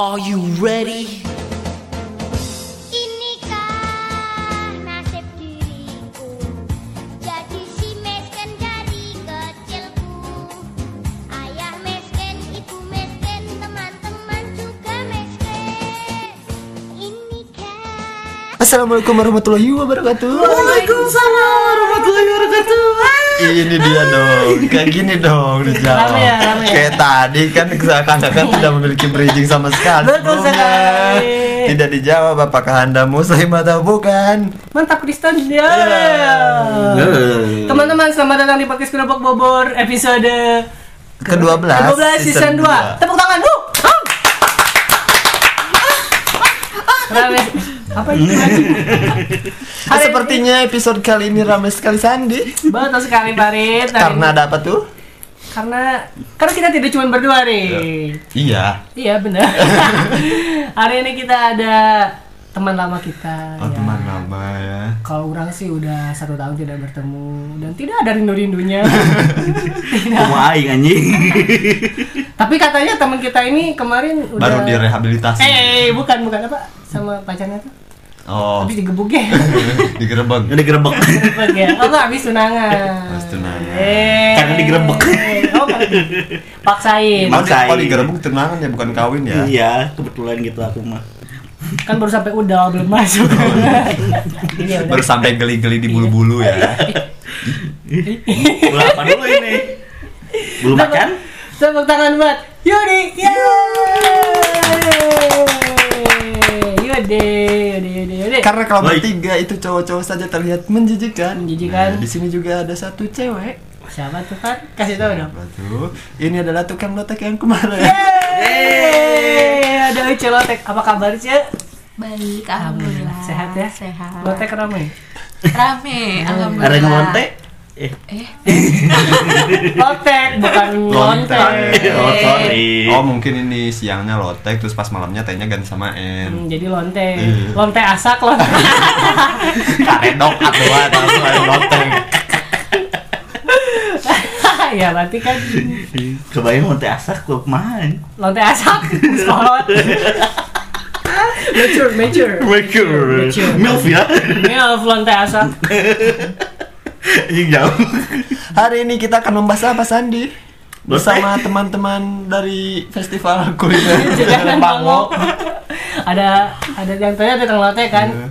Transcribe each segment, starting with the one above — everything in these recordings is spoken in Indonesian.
Are you ready? Inikah nasib diriku Jadi si miskin dari kecilku Ayah miskin, ibu miskin Teman-teman juga miskin Inikah Assalamualaikum warahmatullahi wabarakatuh. Waalaikumsalam warahmatullahi wabarakatuh. Ini dia dong, kayak gini dong dijawab. Ya, ya. Kayak tadi kan seakan-akan tidak memiliki bridging sama sekali. Betul sekali. Tidak dijawab apakah anda muslim atau bukan. Mantap Kristen ya. Teman-teman selamat datang di podcast Kerupuk Bobor episode Ke-12 ke-12 season 2. dua. Tepuk tangan. Uh. Rame. Apa itu? Nah, sepertinya episode kali ini ramai sekali Sandi. Betul sekali Farid. Karena ada apa tuh? karena karena kita tidak cuma berdua nih. Iya. Iya benar. Hari ini kita ada teman lama kita. Oh ya. teman lama ya. Kalau orang sih udah satu tahun tidak bertemu dan tidak ada rindu-rindunya. tidak. Wah, aing anjing. Tapi katanya teman kita ini kemarin udah Baru direhabilitasi. Eh, eh, eh, bukan bukan apa sama pacarnya tuh. Oh. Habis digebuk ya. Digerebek. Udah gerebek. Digebuk ya. Oh, enggak habis tunangan. Habis tunangan. Eh. Karena digerebek. Oh, karena di- paksain. Oh, oh digerebek tunangan ya bukan kawin ya. Iya, kebetulan gitu aku mah. Kan baru sampai udah belum masuk. Ini ya udah. Baru sampai geli-geli di bulu-bulu ya. Bola apa dulu ini? Bulu macan? Tepuk tangan buat Yudi. Yeay. Karena kalau bertiga itu cowok-cowok saja terlihat menjijikan. Menjijikan. Nah, di sini juga ada satu cewek. Siapa tuh kan? Kasih tahu dong. Tuh? Ini adalah tukang lotek yang kemarin. Yeay, ada Uce Lotek. Apa kabar Cie? Baik, alhamdulillah. Sehat ya? Sehat. Lotek ramai. Rame, alhamdulillah. Ada yang? Eh, Eh, Lotek bukan Lontek. lontek. oh sorry. Oh mungkin ini siangnya lotek terus pas malamnya tehnya ganti sama Hmm, N. jadi lonte. Iya. Lonte asak lonte. Karedok atau atau lotek. ya berarti kan Kebayang lonte asak kok main. lonte asak sekolot. mature, mature. Mature. Mature. Milf ya. Milf lonte asak. Anjing jauh. Hari ini kita akan membahas apa Sandi? Bersama teman-teman dari festival kuliner Bango. Ada ada yang tanya tukang lotek kan. Iya.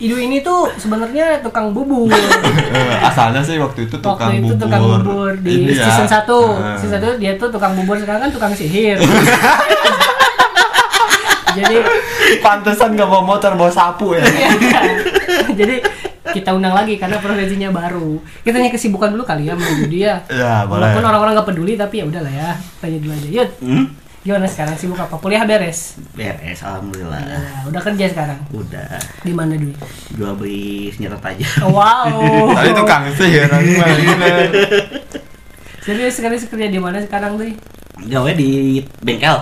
Idu ini tuh sebenarnya tukang bubur. Asalnya sih waktu itu tukang Waktu itu bubur. tukang bubur di Ini ya. season 1 Eh. Season 1 dia tuh tukang bubur sekarang kan tukang sihir Jadi Pantesan gak bawa motor, bawa sapu ya. ya, Jadi kita undang lagi karena profesinya baru Kita tanya kesibukan dulu kali ya menuju dia Ya, boleh. Walaupun orang-orang gak peduli tapi ya udahlah ya Tanya dulu aja Yud, Hmm? gimana sekarang sibuk apa? Kuliah beres? Beres, alhamdulillah. Ya, udah kerja sekarang? Udah. Di mana dulu? Jual beli senjata tajam. Wow Tadi tukang ini gimana? Serius sekali kerja di mana sekarang tuh? Gawe di bengkel.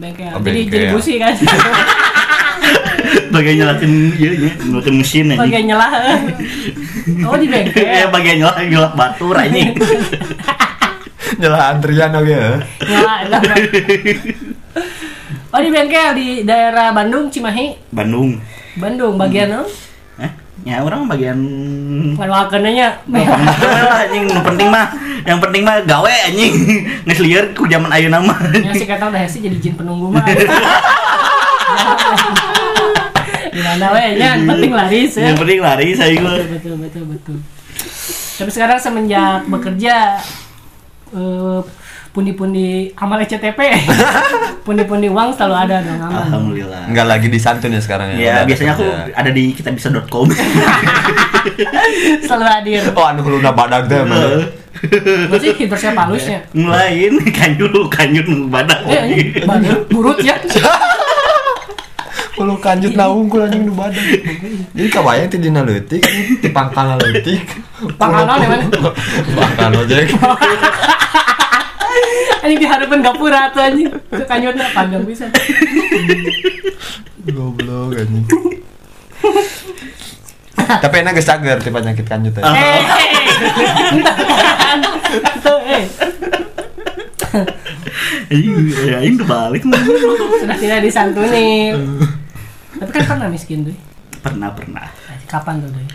Bengkel. Oh, Jadi bengkel. jadi busi kan? Bagian nyalakin iya nya, nyalakin mesin anjing. Bagian nyelah. Oh di Eh, bengkel. bagian nyelah nyelah batur anjing. Nyelah antrian oke ya. Nyelah. Oh di bengkel di daerah Bandung Cimahi. Bandung. Bandung bagian Hmm. no? Eh, ya orang bagian. Gampang anjing, yang penting mah, yang penting mah gawe anjing. Lieur ku zaman ayeuna mah. Ya sih kata udah sih jadi jin penunggu mah. Gimana we nya yang penting laris ya. Yang penting lari saya gua. Betul betul betul betul. Tapi sekarang semenjak bekerja eh, pundi-pundi amal ECTP pundi-pundi uang selalu ada dong aman Alhamdulillah. Enggak lagi disantun ya sekarang ya. Ya, Udah biasanya aku kerja. ada di kitabisa.com. selalu hadir Oh, anu huluna badag teh mah. Berarti hidrosnya palusnya Ngelain kanjur kanjur badak. Eh, ini badan burut ya. Hulu kanjut na unggul anjing nu badag. Jadi kabayang ti dina leutik, ti pangkal leutik. Pangkalna di mana? Pangkal ojek. Anjing diharapin gapura tuh anjing. Kanyutnya panjang bisa. Goblok anjing. Tapi enak geus cager ti penyakit kanjut teh. Eh, eh, Tuh, eh. Iya, ini udah balik. Sudah tidak disantuni. Tapi kan pernah miskin tuh. Pernah, pernah. Kapan tuh doi?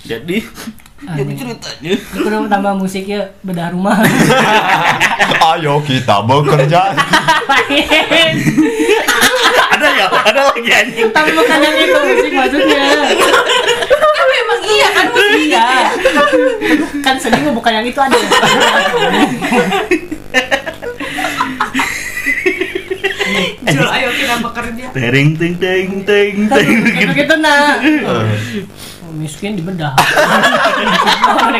Jadi, jadi Anjing. ceritanya. Aku udah tambah musiknya bedah rumah. Ayo kita bekerja. ada ya, ada lagi anjing. Tapi bukan yang itu musik maksudnya. Kan memang iya kan musik. Iya. Kan sedih bukan yang itu ada. Jul ayo kita bekerja. Tering, ting, ting, ting, ting. Gitu gitu nah. Oh, miskin di bedah. Oh.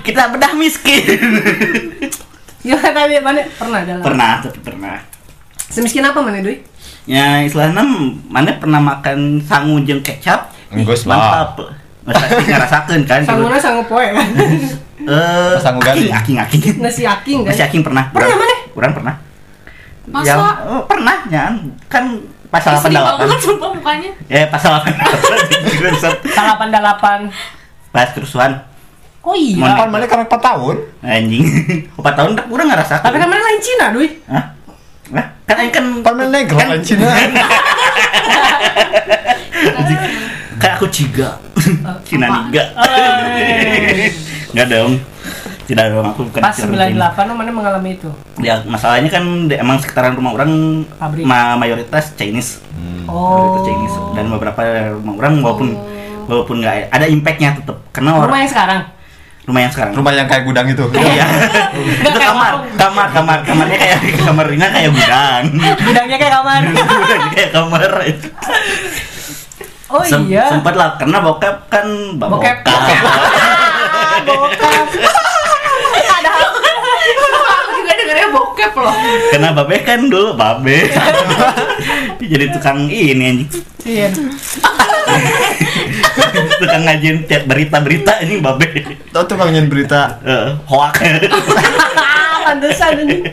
Kita bedah miskin. Gimana tadi mana pernah dalam? Pernah, tapi pernah. Semiskin apa mana doi? Ya, istilahnya mana pernah makan sangu jeung kecap? Enggak lah. Mantap. Pasti ngerasakan kan? Sanguna sanggup poe kan. Eh, Sangu gading. aking, aking. Nasi aking kan. Nasi aking pernah. Pernah Kurang- mana? Kurang pernah. Masa? Yang, oh, pernah, ya. Kan pasal banget 88. sumpah mukanya. Eh, pasal 88. Salapan delapan. Pas kerusuhan. Oh iya. Mana? Kan mana karena 4 tahun. Anjing. 4 tahun tak kurang ngerasakan. Tapi kan mana lain Cina. Hah? Hah? Kan aing kan mana negro Kan- Cina. kan aku ciga. Cina niga. Eh. Enggak dong. Tidak dong, aku bukan Pas Cina. 98 lo mana mengalami itu? Ya masalahnya kan di- emang sekitaran rumah orang Pabrik. ma- mayoritas Chinese. Oh. Mayoritas Chinese dan beberapa rumah orang walaupun walaupun nggak ada impactnya tetap karena Rumah orang yang sekarang. rumah yang sekarang. Rumah yang kayak gudang itu. Iya. Itu kamar, kamar, kamar, kamarnya kayak kamar Rina kayak gudang. Gudangnya kayak kamar. Gudangnya kayak kamar. Oh Sem- iya. Sempet lah karena bokep kan Bokep. bokep. Bokap. Aku juga loh. Karena babe kan dulu babe. Jadi tukang ini anjing. Iya. tukang ngajin tiap berita-berita ini babe. Tahu tuh kangen berita Eh, hoak. Pantesan ini.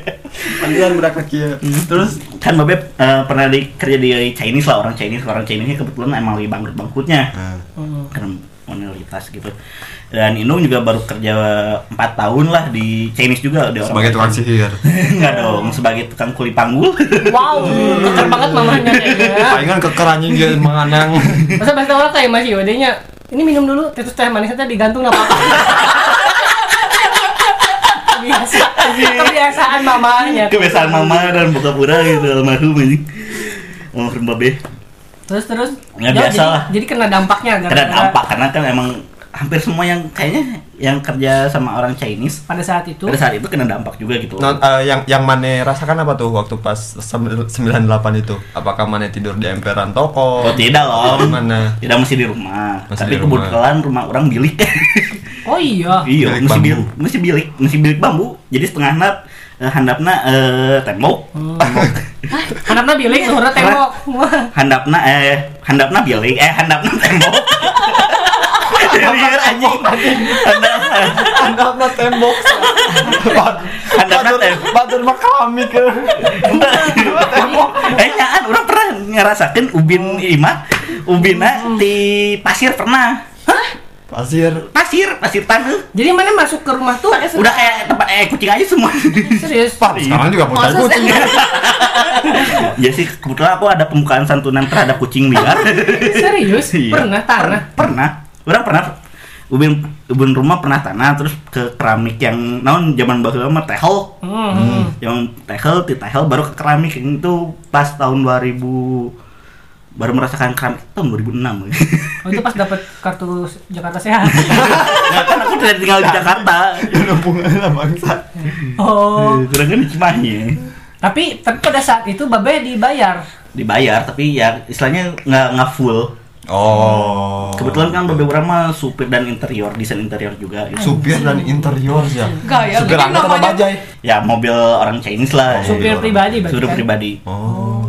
panggilan budak kaki ya. Terus kan babe eh, pernah di kerja di Chinese lah orang Chinese orang Chinese ini kebetulan emang lagi bangkrut bangkrutnya Hmm. karena minoritas gitu dan Inung juga baru kerja 4 tahun lah di Chinese juga di orang sebagai tukang sihir. Enggak dong sebagai tukang kuli panggul Wow, keker banget mamanya kayaknya. Palingan keker anjing dia menganang. Masa bahasa orang kayak masih wadenya. Ini minum dulu, terus teh manisnya digantung apa apa. Kebiasa, kebiasaan mamanya. kebiasaan mama dan buka pura gitu almarhum ini almarhum babe Terus terus. Ya, jadi- biasa lah. Jadi kena dampaknya kena dampak karena kan emang hampir semua yang kayaknya yang kerja sama orang Chinese pada saat itu. pada saat itu kena dampak juga gitu Non, eh, yang yang mana rasakan apa tuh waktu pas sem- 98 itu? Apakah mana tidur di emperan toko? Oh tidak loh. Mana? Tidak masih di rumah. Masih Tapi di rumah. kebetulan rumah orang bilik. Oh iya. iya, Bilik masih bilik, masih bilik, masih bilik bambu. Jadi setengah nap eh, handapna eh, tembok. Anaknya bilik, luhurna tembok. Handapna eh handapna bilik, eh handapna tembok. Handapna tembok. handapna tembok. Batur mah kami ke. Eh nyaan orang pernah ngerasakan ubin imah ubina di pasir pernah. Pasir. Pasir, pasir tanah. Jadi mana masuk ke rumah tuh Udah kayak tempat eh kucing aja semua. serius. Pak, sekarang juga punya kucing. Ya sih kebetulan aku ada pembukaan santunan terhadap kucing liar. Serius? Iya. Pernah tanah? Per- pernah. Orang pernah ubin ubin rumah pernah tanah terus ke keramik yang naon zaman baheula mah tehel. Hmm. Yang tehel ti tehel baru ke keramik yang itu pas tahun 2000 baru merasakan keramik tahun 2006. Oh itu pas dapat kartu Jakarta Sehat. Nah, kan aku tidak tinggal di Jakarta. Hubungannya bangsa. Oh. Kurang kan di Cimahi. Tapi tapi pada saat itu Babe dibayar. Dibayar tapi ya istilahnya nggak nggak full. Oh. Kebetulan kan Babe Urang mah supir dan interior, desain interior juga gitu. supir dan interior ya. Gaya, supir bikin angkot apa namanya- bajai? Ya mobil orang Chinese lah. Supir pribadi berarti Supir kan? pribadi. Oh.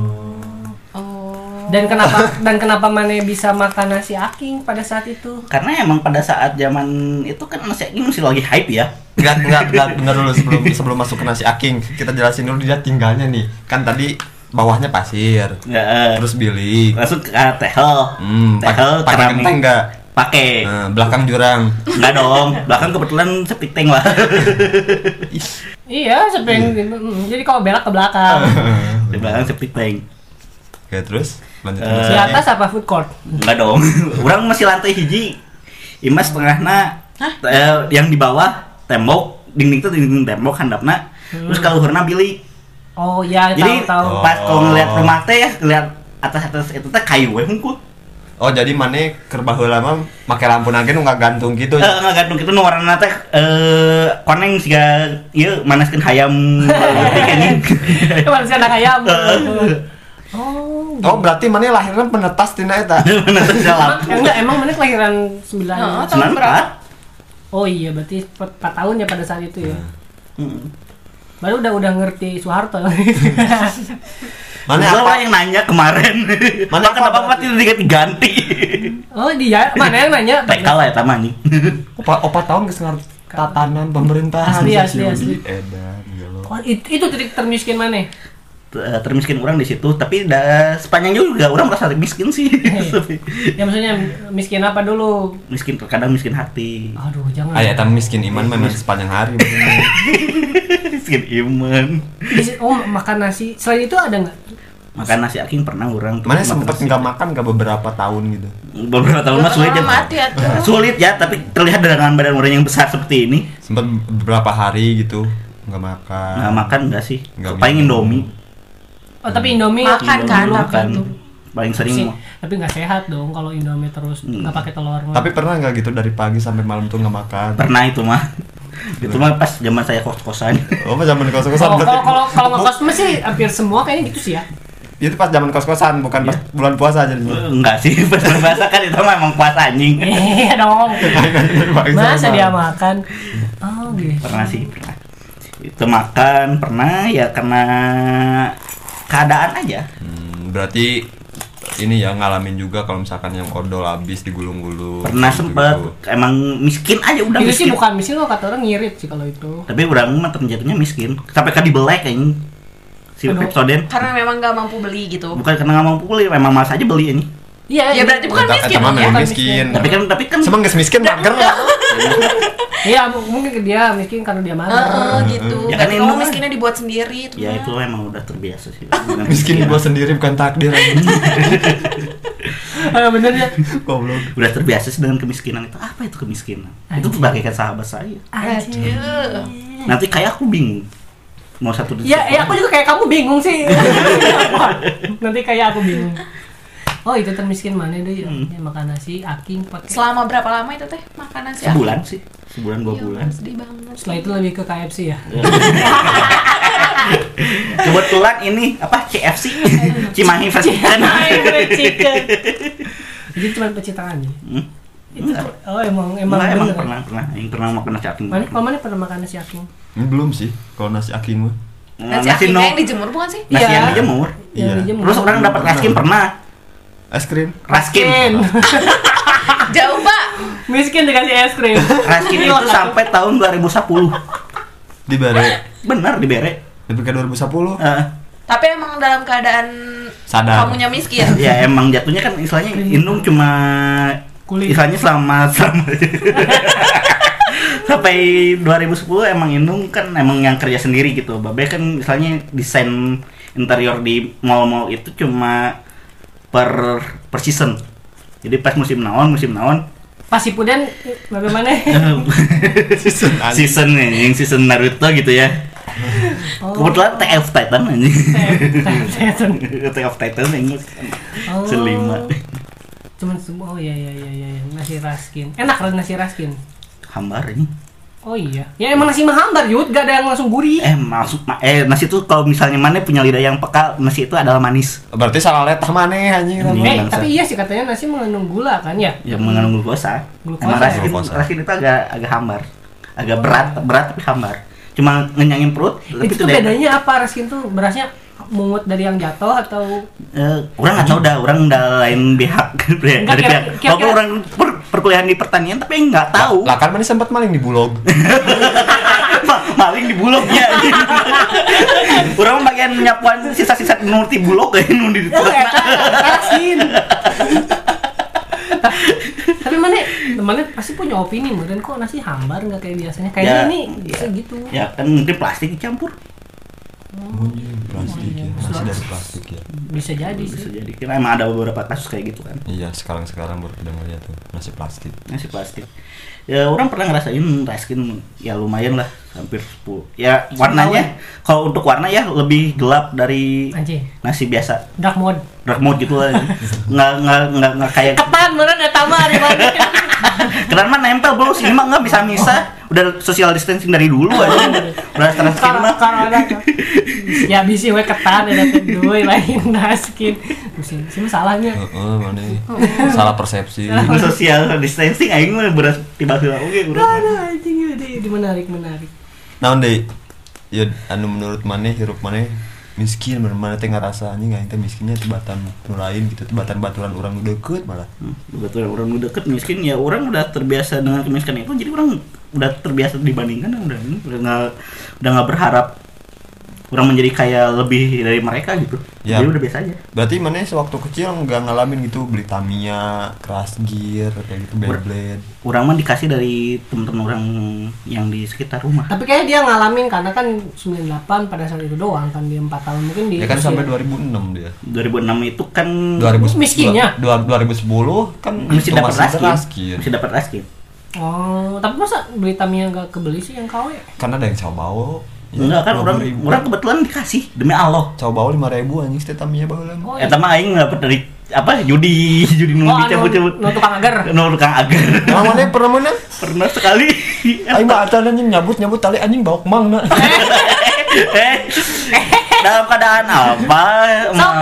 Oh. Dan kenapa dan kenapa Mane bisa makan nasi aking pada saat itu? Karena emang pada saat zaman itu kan nasi aking masih lagi hype ya. Enggak, enggak, enggak, benar dulu sebelum sebelum masuk ke nasi aking. Kita jelasin dulu dia tinggalnya nih. Kan tadi bawahnya pasir, Ya, terus bilik. masuk ke uh, tehel. Hmm, tehel pakai keramik. enggak? Pakai. Nah, belakang jurang. Enggak dong, belakang kebetulan septic tank lah. Iya, seping. mm, Jadi kalau belok ke belakang. Di belakang septic tank. Oke, terus lanjut. Eh, Di atas apa food court? Enggak dong. Orang masih lantai hiji. Imas tengahna eh, yang di bawah tembok, dinding itu dinding tembok handapna. Terus kalau hurna bilik. Oh iya, Jadi tahu tahu. pas kalau Oh. ngeliat rumah teh ya, ngeliat atas-atas itu teh kayu we hungkul. Oh, jadi mana keur baheula mah make lampu nage nu gantung gitu. Eh nggak gantung itu nu warna teh eh koneng siga ieu manaskeun hayam leutik anjing. Manusia anak ayam. Eh. Oh. Oh, berarti mana lahirnya penetas tina eta. Mana teh Emang, salah. enggak, emang mana kelahiran 9 Heeh. Sembilan empat. Oh iya, berarti 4 tahun ya pada saat itu ya. Hmm. Baru udah udah ngerti Soeharto. Mana apa? lah yang nanya kemarin. Mana kenapa apa tidak diganti ganti? oh dia, mana yang nanya? TK lah ya taman nih. Opat opat tahun geus ngarti tatanan pemerintahan. Asli, asli, asli. Edan, gelo. Oh, itu, itu titik termiskin mana? Eh, termiskin orang di situ tapi da, sepanjang juga orang merasa miskin sih ya maksudnya miskin apa dulu? miskin terkadang miskin hati Aduh, jangan. Ah, ya, tapi miskin iman memang sepanjang hari. miskin iman Oh, makan nasi. Selain itu ada nggak? makan nasi aking pernah orang Mana nasi. nggak makan ke beberapa tahun gitu. beberapa tahun mah sulit ya mati ya sulit ya tapi terlihat dengan badan orang yang besar seperti ini Sempet beberapa hari gitu nggak makan. nggak makan enggak sih Nggak paling minum. indomie Oh, tapi Indomie Makan Indomie kan, tapi itu. paling sih, sering tapi nggak sehat dong kalau Indomie terus Hmm. nggak pakai telur. mah. Tapi pernah nggak gitu dari pagi sampai malam tuh nggak makan? pernah itu mah itu mah pas zaman saya kos kosan Oh, pas zaman kos-kosan Oh, berarti. kalau kalau kalau ngekos mah sih hampir semua kayaknya gitu sih ya. Itu pas zaman kos-kosan, bukan pas bulan puasa jadinya. enggak sih pas berbahasa kan itu mah emang puasa anjing Iya dong. Masa dia makan? Oh, gitu. pernah sih pernah itu makan pernah ya karena keadaan aja Hmm, berarti ini ya ngalamin juga kalau misalkan yang odol habis digulung-gulung. pernah gitu-gitu. sempet emang miskin aja udah Itu sih miskin bukan miskin loh kata orang ngirit sih kalau itu. tapi orang mah terjatuhnya miskin sampai kan dibelek kayaknya si. Pepsodent Karena memang nggak mampu beli gitu. bukan karena nggak mampu beli memang malas aja beli ini Iya, Ya berarti bukan Eta- miskin eta dong ya. miskin. miskin. tapi kan tapi kan Semang geus miskin mager. Iya, mungkin dia miskin karena dia mager. Heeh, gitu. Ya kan mah- miskinnya dibuat sendiri itu. ya itu emang udah terbiasa sih Miskin gua sendiri bukan takdir. Ah, bener ya. Goblok. udah terbiasa sih dengan kemiskinan itu apa itu kemiskinan itu bagaikan sahabat saya Anjir. Aduh. nanti kayak aku bingung mau satu detik Ya, ya aku juga kayak kamu bingung sih. Nanti kayak aku bingung. Oh, itu termiskin mana deh ya? Hmm. Ya, makan nasi, aking pakai. Selama berapa lama itu teh makanan sih? sebulan sih sebulan dua Iya, bulan Sedih banget. Setelah itu lebih ke KFC ya. kebetulan ini apa CFC Cimahi Fried Chicken. Jadi cuma pencitraan nih. Hmm? Itu oh emang emang Enggak, emang bener. pernah pernah yang pernah makan nasi aking Mana kalau mana pernah makan nasi aking? Ini belum sih kalau nasi aking mah. Nah, Nasi nasi no akingnya yang dijemur bukan sih? nasi Iya. yang dijemur Iya. Dijemur. terus orang dapat raskin pernah Es krim. raskin. Jauh pak. Miskin dikasih es krim. raskin itu sampai tahun 2010 Di bare. benar di bere Tapi ke 2010. Eh, Tapi emang dalam keadaan Sadar. kamunya miskin. ya emang jatuhnya kan istilahnya Indung cuma Kulit. istilahnya selama selama sampai 2010 emang Indung kan emang yang kerja sendiri gitu Babe kan misalnya desain interior di mall-mall itu cuma per per season jadi pas musim naon musim naon Pasti puden bagaimana? Season season yang season Naruto gitu ya Oh. kebetulan TF Titan anjing Season. TF Titan ini Oh. selima Cuman semua oh iya iya iya iya nasi raskin. Enak kan nasi raskin. hambar ini Oh iya. Ya emang nasi mah hambar yud, gak ada yang langsung gurih. eh masuk ma- eh nasi itu kalau misalnya mana punya lidah yang peka nasi itu adalah manis Berarti salah letah mana anjing. Eh, bangsa. tapi iya sih katanya nasi mengandung gula kan ya? yang mengandung glukosa Glukosa. emang rasin Glukosa. rasin itu agak agak hambar agak berat berat tapi hambar cuma ngenyangin perut tapi itu tuh bedanya apa raskin tuh berasnya mungut dari yang jatuh atau Eh, orang nggak tahu dah orang udah lain pihak dari kira- pihak kira- walaupun kira- orang per- perkuliahan di pertanian tapi nggak tahu Lah kan mana sempat maling di bulog. Ma- maling di bulognya orang mah bagian nyapuan sisa-sisa nurti bulog kayak nundi di raskin. Tapi mana temannya pasti punya opini meren kok nasi hambar nggak kayak biasanya. Kayaknya Ya, ini ya. bisa gitu. Ya kan mungkin plastik dicampur. Iya, plastik ya. Masih dari plastik ya. Bisa jadi Bisa sih. jadi. Karena emang ada beberapa kasus kayak gitu kan. Iya, sekarang-sekarang baru kita ngeliat tuh nasi plastik. Nasi plastik. Ya orang pernah ngerasain raskin ya lumayan lah hampir 10. Ya warnanya kalau untuk warna ya lebih gelap dari Anjing. nasi biasa. Dark mode. Dark mode gitu lah. Nggak nggak nggak nggak kayak Ketan meren ada mana? Kenapa mah nempel bro, sini mah nggak bisa misah. Udah social distancing dari dulu aja. Udah stress skin mah. ada ya bisa we ketan ada kedua lain naskin. Musim sih salahnya. Heeh, mana? Salah persepsi. Udah social distancing aing mah beras tiba tiba oke. Aduh anjing di, di menarik menarik. Naon deh? Ya anu menurut maneh hirup maneh miskin bener mana teh ngerasa aing teh miskinnya tibatan nu lain gitu tibatan baturan orang nu deket malah. Betul orang udah deket miskin ya orang udah terbiasa dengan kemiskinan itu jadi orang udah terbiasa dibandingkan udah udah nggak udah nggak berharap orang menjadi kayak lebih dari mereka gitu Ya. jadi udah biasa aja Berarti mana sewaktu kecil nggak ngalamin gitu beli Tamiya, Crash Gear, kayak gitu Beyblade. orang mah dikasih dari teman-teman orang yang di sekitar rumah Tapi kayaknya dia ngalamin karena kan 98 pada saat itu doang kan dia 4 tahun mungkin dia Ya kan sampai 2006 dia. 2006 itu kan 2010 Miskinnya? dua- 2010 kan masih dapat Crash Gear. masih dapat raskin Oh, tapi masa beli Tamiya nggak kebeli sih yang KW? Karena ada yang enggak kan orang orang kebetulan dikasih demi Allah. Cowbau 5000 anjing teh Tamiya baheula. Oh, Eta mah aing dapat dari apa judi. Judi nu Oh, anu, dicabut-cabut nu tukang agar. nu tukang agar. Nah, mana? Pernah mana? pernah sekali. Aing mah atan anjing nyabut nyabut tali anjing bawa mang na. eh dalam keadaan apa Sok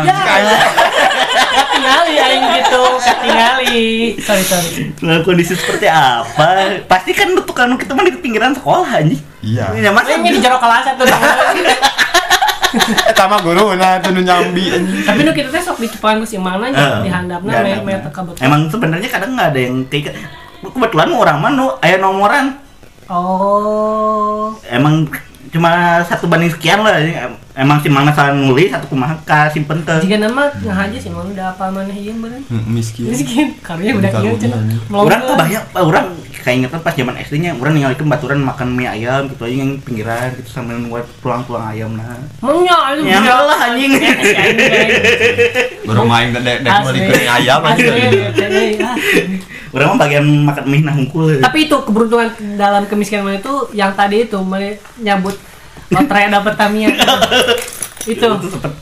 Mang? ya. Ketingali aing gitu, ketingali. Sorry, sorry. Dalam kondisi seperti apa pasti kan tukang kita mah di pinggiran sekolah anjing Iya. ya masa Ini di jero kelas tuh. Eta mah guru nah teu nu nyambi. Tapi nu kita teh sok dicepan ku si mana Eh, di handapna di me handapna. me teka betul. emang sebenarnya kadang nggak ada yang kayak kebetulan orang mah nu aya nomoran Oh. emang cuma satu banding sekian lah emang si mana salah nulis satu kumaha ka simpen ke Jika nama ngahaja sih mau udah apa mana ieu beureun. Miskin. Miskin, karya udah Bukan ieu ujian. cenah. orang kebayang orang kayak pas zaman SD nya orang ninggalin baturan makan mie ayam gitu aja yang pinggiran gitu sambil nunggu tulang-tulang ayam nah Maunya itu Ya lah anjing. Baru main gede dek beli ke ayam Asli, anjing. asli, ah. orang mah bagian makan mie nah hungkul Tapi itu keberuntungan dalam kemiskinan mana itu yang tadi itu mana lotre dapet Tamiya. itu.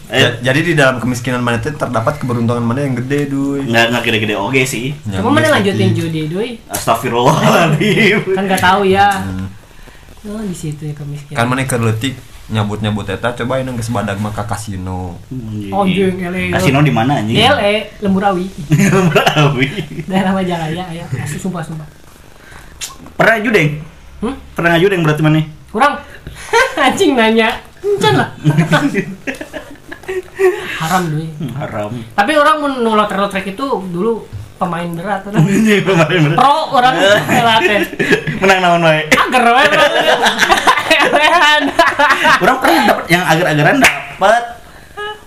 Ya, eh, jadi di dalam kemiskinan mana itu terdapat keberuntungan mana yang gede duy. nggak nggak gede-gede oke sih Cuma mana lanjutin judi doi. Astagfirullahaladzim Kan nggak tahu ya. Oh, di situ ya kemiskinan. Kan mana kerletik nyabut nyabut eta coba ini geus badag mah ka kasino. Oh, jeng, ele. kasino di mana anjing Ele, Lemburawi. Berawi. Daerah Majalaya ya. Asli sumpah sumpah. pernah judeng Hmm? pernah ngajudeng berarti mana Kurang. Anjing nanya. Encan lah. Haram doi. Hmm, haram Tapi orang nu lotre-lotre itu dulu pemain berat orang. Anjing, kemarin bener. Pro orang latih. menang naon wae Agar. Elehan. orang pernah dapat yang agar-agaran dapat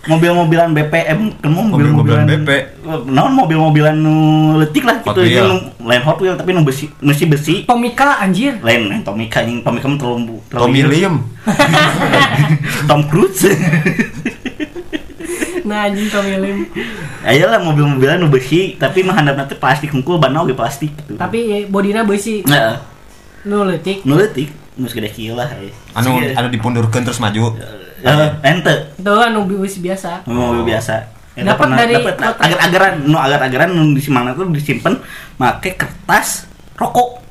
mobil-mobilan BPM kan Mobil-mobilan BP. naon mobil-mobilan nu letik lah gitu nu lain Hot Wheel tapi nu besi besi besi Tomika anjir. lain lain Tomika yang Tomika mah terlalu terlalu Tommy Lim. Tom Cruise Nah anjing Tommy Lim. ayolah mobil-mobilan nu besi tapi mah handap nanti plastik hungkul banau ge plastik gitu Tapi bodina besi. Heeh. Nu leutik. nu letik nu segede kieu lah eh. Anu anu dipundurkeun terus maju. Eh, ente Itu anu besi biasa. mobil biasa Eta Dapat pernah- dari dapat lotre. agar-agaran nu agar-agaran nu di mana tuh disimpan make kertas rokok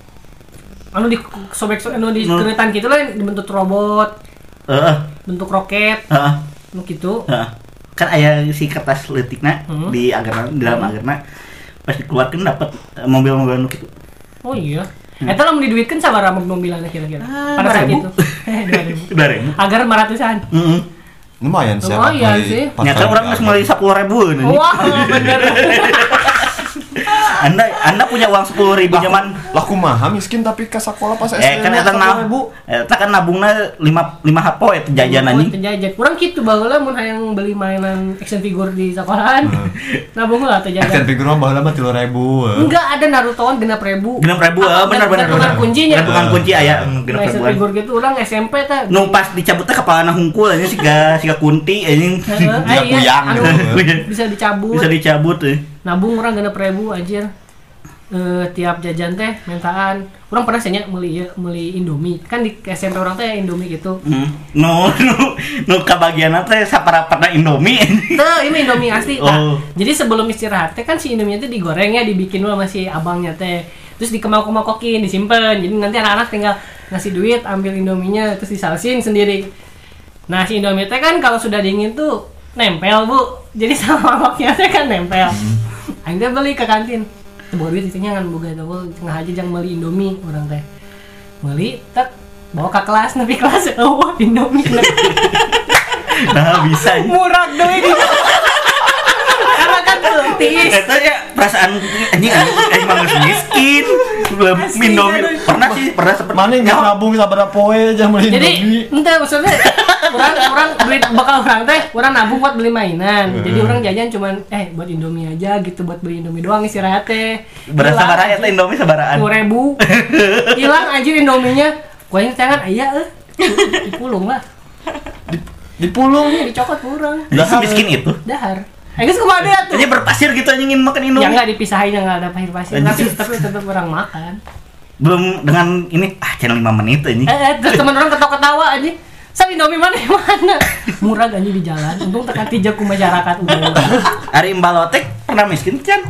Anu di sobek anu di Nu. keretan gitu lah dibentuk robot, heeh bentuk roket, heeh nu gitu. heeh. kan aya si kertas letikna Hmm. di agarna di dalam agarna pas dikeluarkan dapat eh, mobil-mobil nu kitu Oh iya. Eta lamun diduitkeun sabaraha mobilan kira-kira? Ah, Pada saat 2000. itu. Eh, 2000. udah ribu Agar 500-an. heeh Lumayan sih. Lumayan sih. nyata orang geus meuli 10.000 nih. Wah, bener. Anda Anda punya uang 10.000 ribu zaman laku maha miskin tapi ke sekolah pas SD Eh kan eta nab, eta kan nabungna lima lima hapo eta jajan anjing. jajan. Kurang gitu baheula mun hayang beli mainan action figure di sekolahan. Nabung lah teh Action jajan figure mah baheula mah 3000 enggak ada Narutoan genap ribu. Genep ribu, ah, benar benar benar. kuncinya. Gantungan kunci aya genep Nah, action figure gitu orang SMP teh. Nu pas dicabut teh kepalana hungkul anjing siga siga kunti anjing. Heeh, Dia ah, iya, kuyang. anu, Bisa- bisa dicabut. Bisa dicabut eh. Nabung orang genep ribu anjir Eh, tiap jajan teh mentaan orang pernah senya beli ya, beli Indomie kan di SMP orang teh Indomie gitu Hmm. Nu nu nu kabagian teh saparaparna Indomie. Tuh, ini Indomie asli. Nah, Oh. jadi sebelum istirahat teh kan si Indomie itu digoreng ya, dibikin sama si abangnya teh. Terus dikemak-kemakokin, disimpan. Jadi nanti anak-anak tinggal ngasih duit, ambil Indominya, terus disalsin sendiri. Nah, si Indomie teh kan kalau sudah dingin tuh nempel, Bu. Jadi sama mangkoknya teh kan nempel. Aing teh beli ke kantin. Boga duit itunya kan boga teu tengah aja jangan beli Indomie orang teh. Beli, tak bawa ke kelas, nepi kelas, oh Indomie. Nah, bisa. anjing. murah deh karena kan tis Eta ya perasaan anjing anjing geus miskin. Belum Indomie. Pernah sih, pernah sempet. mana nggak nabung sabaraha poe aja beli jadi Indomie entah maksudnya orang orang duit bakal orang teh orang nabung buat beli mainan. Jadi orang jajan cuman eh buat indomie aja gitu buat beli indomie doang istirahat teh. Berasa barang eta Indomie sabaraan. dua ribu. Hilang aja indominya gua yang tangan ayah eh. Dipulung lah. Dipulung. Ini dicokot kurang Udah miskin itu. dahar. Guys ke mana ya tuh? Jadi berpasir gitu anjing ingin makan ya Indomie. nggak dipisahin ya nggak ada pasir pasir tapi Anjing. tapi tetap orang makan. Belum dengan ini ah channel 5 menit anjing. Eh, eh, terus teman orang ketawa-ketawa aja. Sa Indomie mana yang mana? Murah aja di jalan. Untung tekan tijak ku masyarakat umum. Ari Mbalotek pernah miskin kan?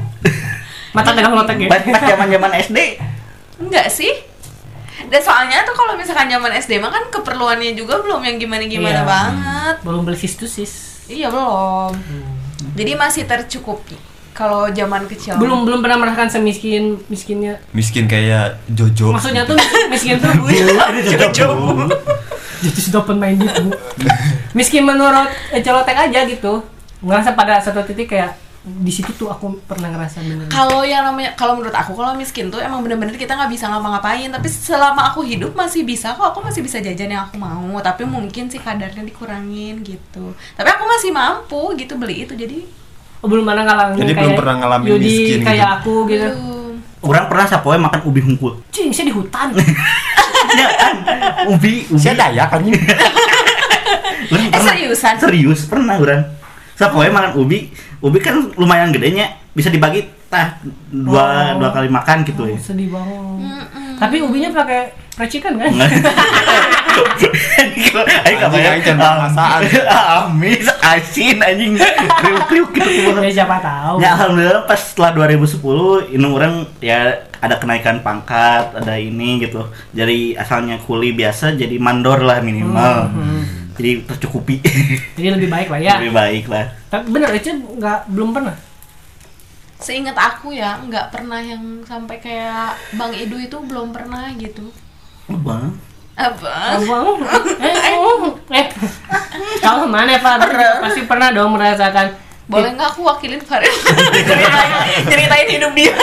Mata tegang lotek ya. Pas zaman-zaman SD. Enggak sih. Dan soalnya tuh kalau misalkan zaman SD mah kan keperluannya juga belum yang gimana-gimana Iya. banget. Belum beli sis. Iya belum. Jadi masih tercukupi. Kalau zaman kecil. Belum belum pernah merasakan semiskin miskinnya. miskin kayak Jojo Maksudnya tuh miskin tuh jadi sudah pemain di bu. Miskin menurut eh, celotek aja gitu. Ngerasa pada satu titik kayak di situ tuh aku pernah ngerasa bener. Kalau yang namanya kalau menurut aku kalau miskin tuh emang bener-bener kita nggak bisa ngapa-ngapain tapi selama aku hidup masih bisa kok aku masih bisa jajan yang aku mau tapi mungkin sih kadarnya dikurangin gitu tapi aku masih mampu gitu beli itu jadi Oh, belum pernah ngalamin Jadi kayak belum pernah ngalamin Yudi miskin gitu. kayak aku gitu. belum Orang pernah sapoe makan ubi hungkul. Cing, saya di hutan. Ya kan? Ubi, ubi. saya dayak kan Orang eh seriusan Serius pernah orang. Sapoe makan ubi. Ubi kan lumayan gedenya, bisa dibagi tah dua Oh. dua kali makan gitu ya. Sedih banget. Mm-mm. Tapi ubinya pakai racikan kan? Ayo Anjing, kabayang aing can perasaan. Amis, asin anjing. Kriuk-kriuk gitu. ya siapa tahu. Ya alhamdulillah pas setelah 2010 ini orang ya ada kenaikan pangkat, ada ini gitu. Jadi asalnya kuli biasa jadi mandor lah minimal. Hmm. Jadi tercukupi. Jadi lebih baik lah ya. Lebih baik lah. Tapi bener aja nggak belum pernah. Seingat aku ya nggak pernah yang sampai kayak Bang Idu itu belum pernah gitu Apa? apa Abang, eh, oh, eh, kalau mana Pak? Pasti pernah dong merasakan. Boleh nggak aku wakilin Farid ceritain, ceritain hidup dia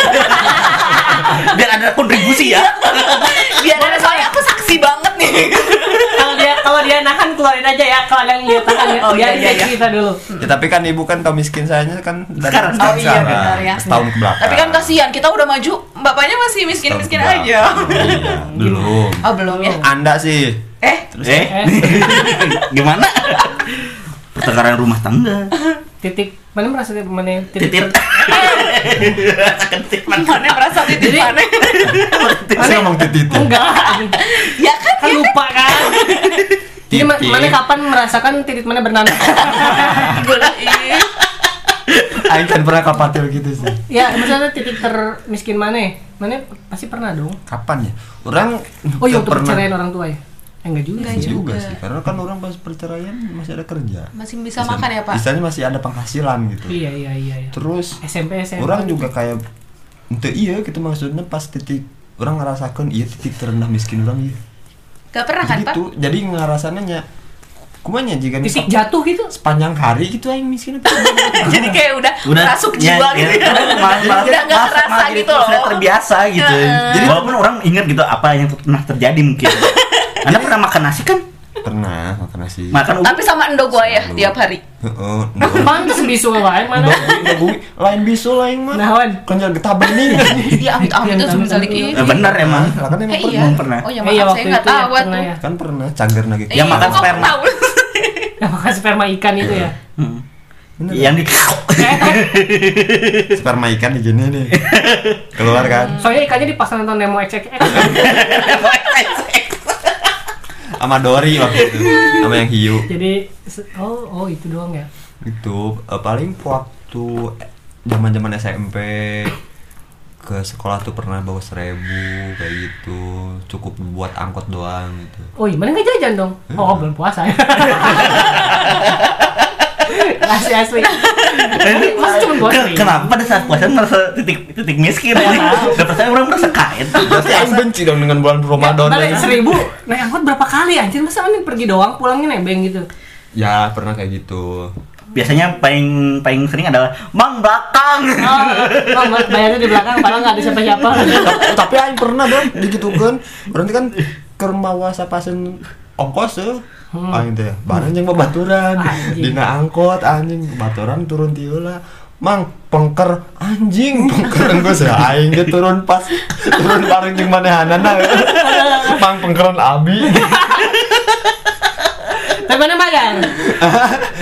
Biar ada kontribusi ya. biar ada soalnya aku saksi banget nih Kalau dia kalau dia nahan keluarin aja ya. Kalau ada yang dia tahan ya. Oh, dia iya, iya, dia iya. cerita dulu. ya tapi kan ibu kan tau miskin saya kan dari Sekarang. setahun Oh, iya, sekarang, benar ya. setahun ke belakang tapi kan kasihan kita udah maju bapaknya masih miskin miskin aja iya belum oh belum ya anda sih eh Eh, gimana? Pertengkaran rumah tangga. Titik mana merasa titik mana titik. Titit. Titit mana? mana merasa titik Jadi- mana saya ngomong titit Enggak. ya kan Kan lupa kan. Jadi ma- Titik. mana kapan merasakan titik mana bernanah? gula ih Aing kan pernah kapatil gitu sih ya, misalnya titik termiskin mana? Mana pasti pernah dong. kapan ya orang Oh iya untuk pernah perceraian orang tua ya? Eh, enggak juga Enggak sih. juga juga. sih karena kan orang pas perceraian masih ada kerja masih bisa makan ya pak Misalnya masih ada penghasilan gitu Iya iya iya. iya. terus SMP SMP. orang juga kayak ente iya gitu maksudnya pas titik orang ngerasakan iya titik terendah miskin orang iya gak pernah kan pak gitu jadi ngerasananya kumanya jika titik jatuh gitu sepanjang hari gitu aing miskin itu jadi kayak udah, masuk ya, jiwa ya, gitu ya. malah, malah, Udah nggak jadi gitu sudah loh. terbiasa gitu jadi walaupun orang ingat gitu apa yang pernah terjadi mungkin anda pernah makan nasi kan pernah makan nasi makan Tapi sama endo gua ya Selalu. tiap hari. Heeh, pantes bisu wae mana lain bisu lain mah nawan kan jangan getabrak nih Iya, tuh sebentar lagi. Eh, benar emang lah kan emang Eh, pernah iya. Emang pernah. Oh ya Eh, maaf, iya, saya waktu nggak itu ya, tahu tuh. ya. kan pernah cager lagi Yang Eh, makan sperma. yang makan sperma ikan itu ya Hmm. Bener. yang di sperma ikan di gini nih keluar kan soalnya ikannya dipasang nonton Nemo XX sama Dori waktu itu. Sama yang hiu. Jadi oh oh itu doang ya? Itu eh, paling waktu zaman zaman SMP ke sekolah tuh pernah bawa seribu kayak gitu. Cukup buat angkot doang gitu. Oh iya mana nggak jajan dong? Oh belum puasa ya asli asli. Masa cuma kenapa pada saat puasa merasa titik titik miskin? Dapat saya orang merasa kaya berarti Aing benci dong dengan bulan Ramadan balik ya. seribu naik angkot berapa kali anjir? Masa ini pergi doang pulangnya nebeng gitu? Ya pernah kayak gitu. Biasanya paling paling sering adalah bang belakang. Oh, oh bayarnya di belakang padahal nggak ada siapa-siapa. Tapi, tapi Aing pernah dong digitukan berarti kan ke sapasen ongkos tuh Hmm. Aing teh barang yang babaturan dina angkot anjing baturan turun tiula Mang, pengker anjing, pengker engko sih aing ge turun pas turun bareng jeung manehanana. Mang pengkeran abi. tapi mana bayar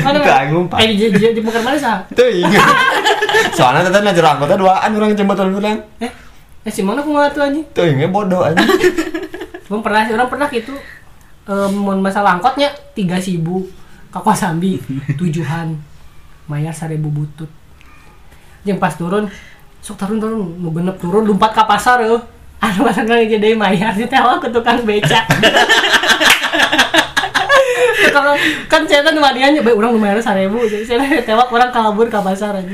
mana ngumpat. eh di, di, di Bukar mana sah Teuing. Soalnya tadi ngajar angkotnya duaan urang jembatan urang. eh eh si mana aku nggak tuh anjing Teuing ge bodoh anjing. Belum pernah sih, orang pernah gitu Mun masalah angkotnya tiga sibu. Kakwa sambi tujuhan. Mayar seribu butut. Yang pas turun Sok turun turun Nu genep turun lompat ke pasar ya Anu pasang kali jadi mayar Ditewa ke tukang beca. Tukang- kan saya kan wadiannya baik orang lumayan seribu jadi saya tewak orang kabur ke pasar aja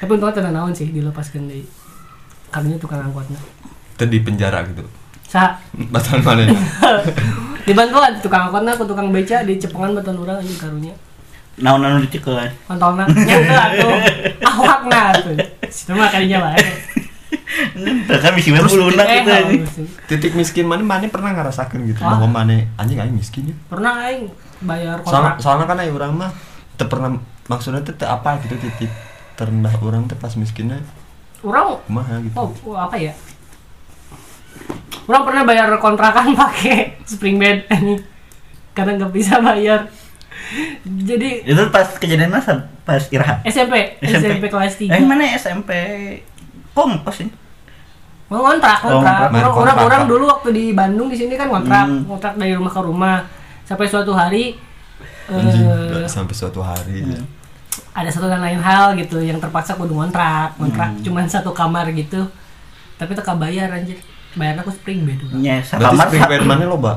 tapi untungnya tenang naon sih dilepaskan dari karunya tukang angkotnya. Tadi di penjara gitu. sa. Batan mana? dibantu kan tukang angkotnya ke tukang beca di cepongan beton urang anjing karunya. Naon naon dicekelan kontolna nyangka atuh awakna tuh. Situ mah kalinya bae kan bisa main bulunak eh gitu. Titik miskin mana? Mana pernah ngerasakan gitu? Ah. bahwa mana anjing aing miskin ya. pernah aing bayar kontrak. Soalnya kan aing urang mah teu pernah maksudnya teu teu apa gitu titik terendah orang teh pas miskinnya? Urang kumaha gitu. oh, apa ya urang pernah bayar kontrakan pakai spring bed anjing karena nggak bisa bayar jadi itu pas kejadian masa pas Irha SMP SMP, kelas 3 eh mana SMP kompas ini Mau ngontrak, Oh. Orang, orang, Kontrak. orang dulu waktu di Bandung di sini kan ngontrak, Hmm. ngontrak dari rumah ke rumah. Sampai suatu hari Anjing eh, sampai suatu hari. Hmm. ada satu dan lain hal gitu yang terpaksa kudu ngontrak, ngontrak Hmm. cuman satu kamar gitu. Tapi teka bayar anjir. Bayar aku spring bed. udah. nya Berarti kamar spring bed mana lo, Mbak?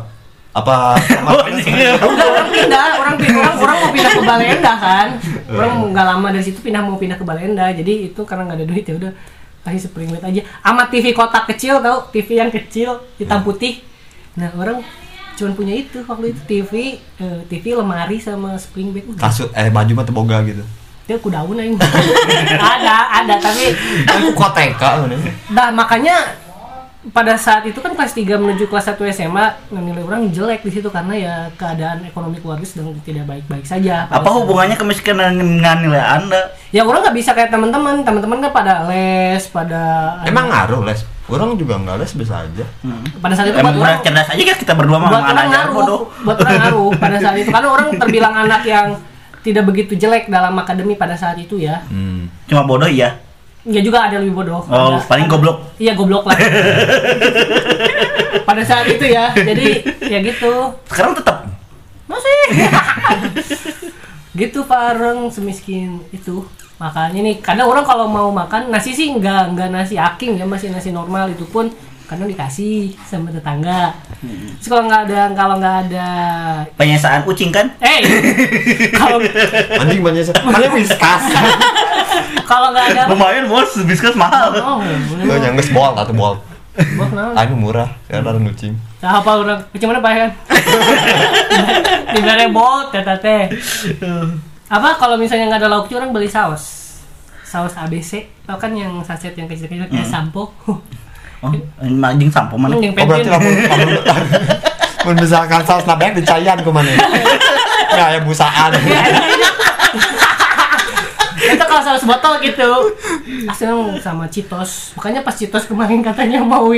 Apa kamar Oh? Enggak, orang pindah, orang pindah, orang, orang mau pindah ke Balenda kan. Orang mau nggak lama dari situ pindah mau pindah ke Balenda. Jadi itu karena nggak ada duit ya udah kasih spring bed aja. Sama TV kotak kecil tau, TV yang kecil hitam putih. Nah orang cuman punya itu waktu itu TV, eh, TV lemari sama spring bed. Udah. Kasut eh baju mah teu boga gitu. Dia aku daun aing. ada, ada tapi Aku koteka. Nah makanya pada saat itu kan kelas 3 menuju kelas 1 SMA nilai orang jelek di situ karena ya keadaan ekonomi keluarga sedang tidak baik-baik saja. apa hubungannya kemiskinan dengan nilai anda Ya orang nggak bisa kayak teman-teman, teman-teman kan pada les, pada Emang ngaruh les? Orang juga nggak les bisa aja. pada saat itu buat emang orang udah cerdas aja kan kita berdua mah buat orang anak aja ngaruh, bodoh buat orang ngaruh pada saat itu karena orang terbilang anak yang tidak begitu jelek dalam akademi pada saat itu ya. Hmm. cuma bodoh iya Ya juga ada lebih bodoh. oh Ada- paling goblok Iya goblok lah. pada saat itu ya. Jadi ya gitu. sekarang tetap Masih. gitu pareng semiskin itu. Makanya nih, kadang orang kalau mau makan nasi sih nggak nggak nasi aking ya masih nasi normal itu pun kadang dikasih sama tetangga. Terus kalau nggak ada kalau nggak ada, penyesaan kucing kan eh kalau Anjing banyak mana whiskas. kalau nggak ada, lumayan bos biskuit mahal oh, Lo nyangges bol atau bol. Anu murah, sekarang nucing. Nah, apa orang gimana pak kan? Di mana bot tete teh. Apa kalau misalnya nggak ada lauknya orang beli saus. Saus ABC, tau kan yang saset yang kecil-kecil kayak sampo. Oh, ini anjing sampo mana? yang Oh berarti lamun lamun mun misalkan saus nabek dicayan ku mana? Ya ya busaan. Itu kalau saus botol gitu aslinya sama Citos makanya pas Citos kemarin katanya mau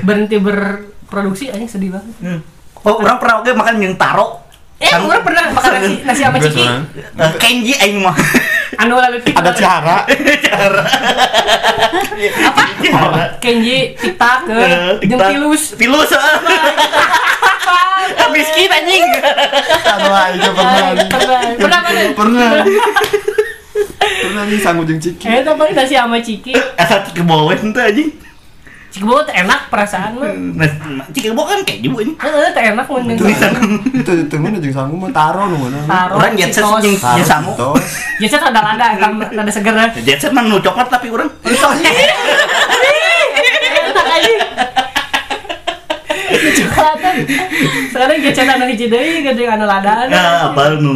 berhenti berproduksi anjing sedih banget Hmm. Oh, orang pernah oke makan yang taro. eh Kan- gue pernah makan nasi nasi sama ciki. Eh, Kenji aing mah. anu lalu tik Ada Cihara. apa Kenji tiktak ke jeung tilus Tilus. Miskin anjing. Pernah. pernah pernah Pernah. Nih sanggup jeung Ciki. eh tapi nasi sama ciki Asal tuh anjing. ciki bawa enak perasaan mah Nah, cik kebo kan keju ini. Heeh, teh enak mun jeung Tulisan. Itu itu mana jeung sanggup mah taro nu mana. taro Orang jet set jeung jeung sangu. Tos. Jet set ada ada ada seger. Jet set mah nu coklat tapi orang. enak aja Kecepatan. Sekarang gecet anu hiji deui gede anu ladaan. Nah, apa nu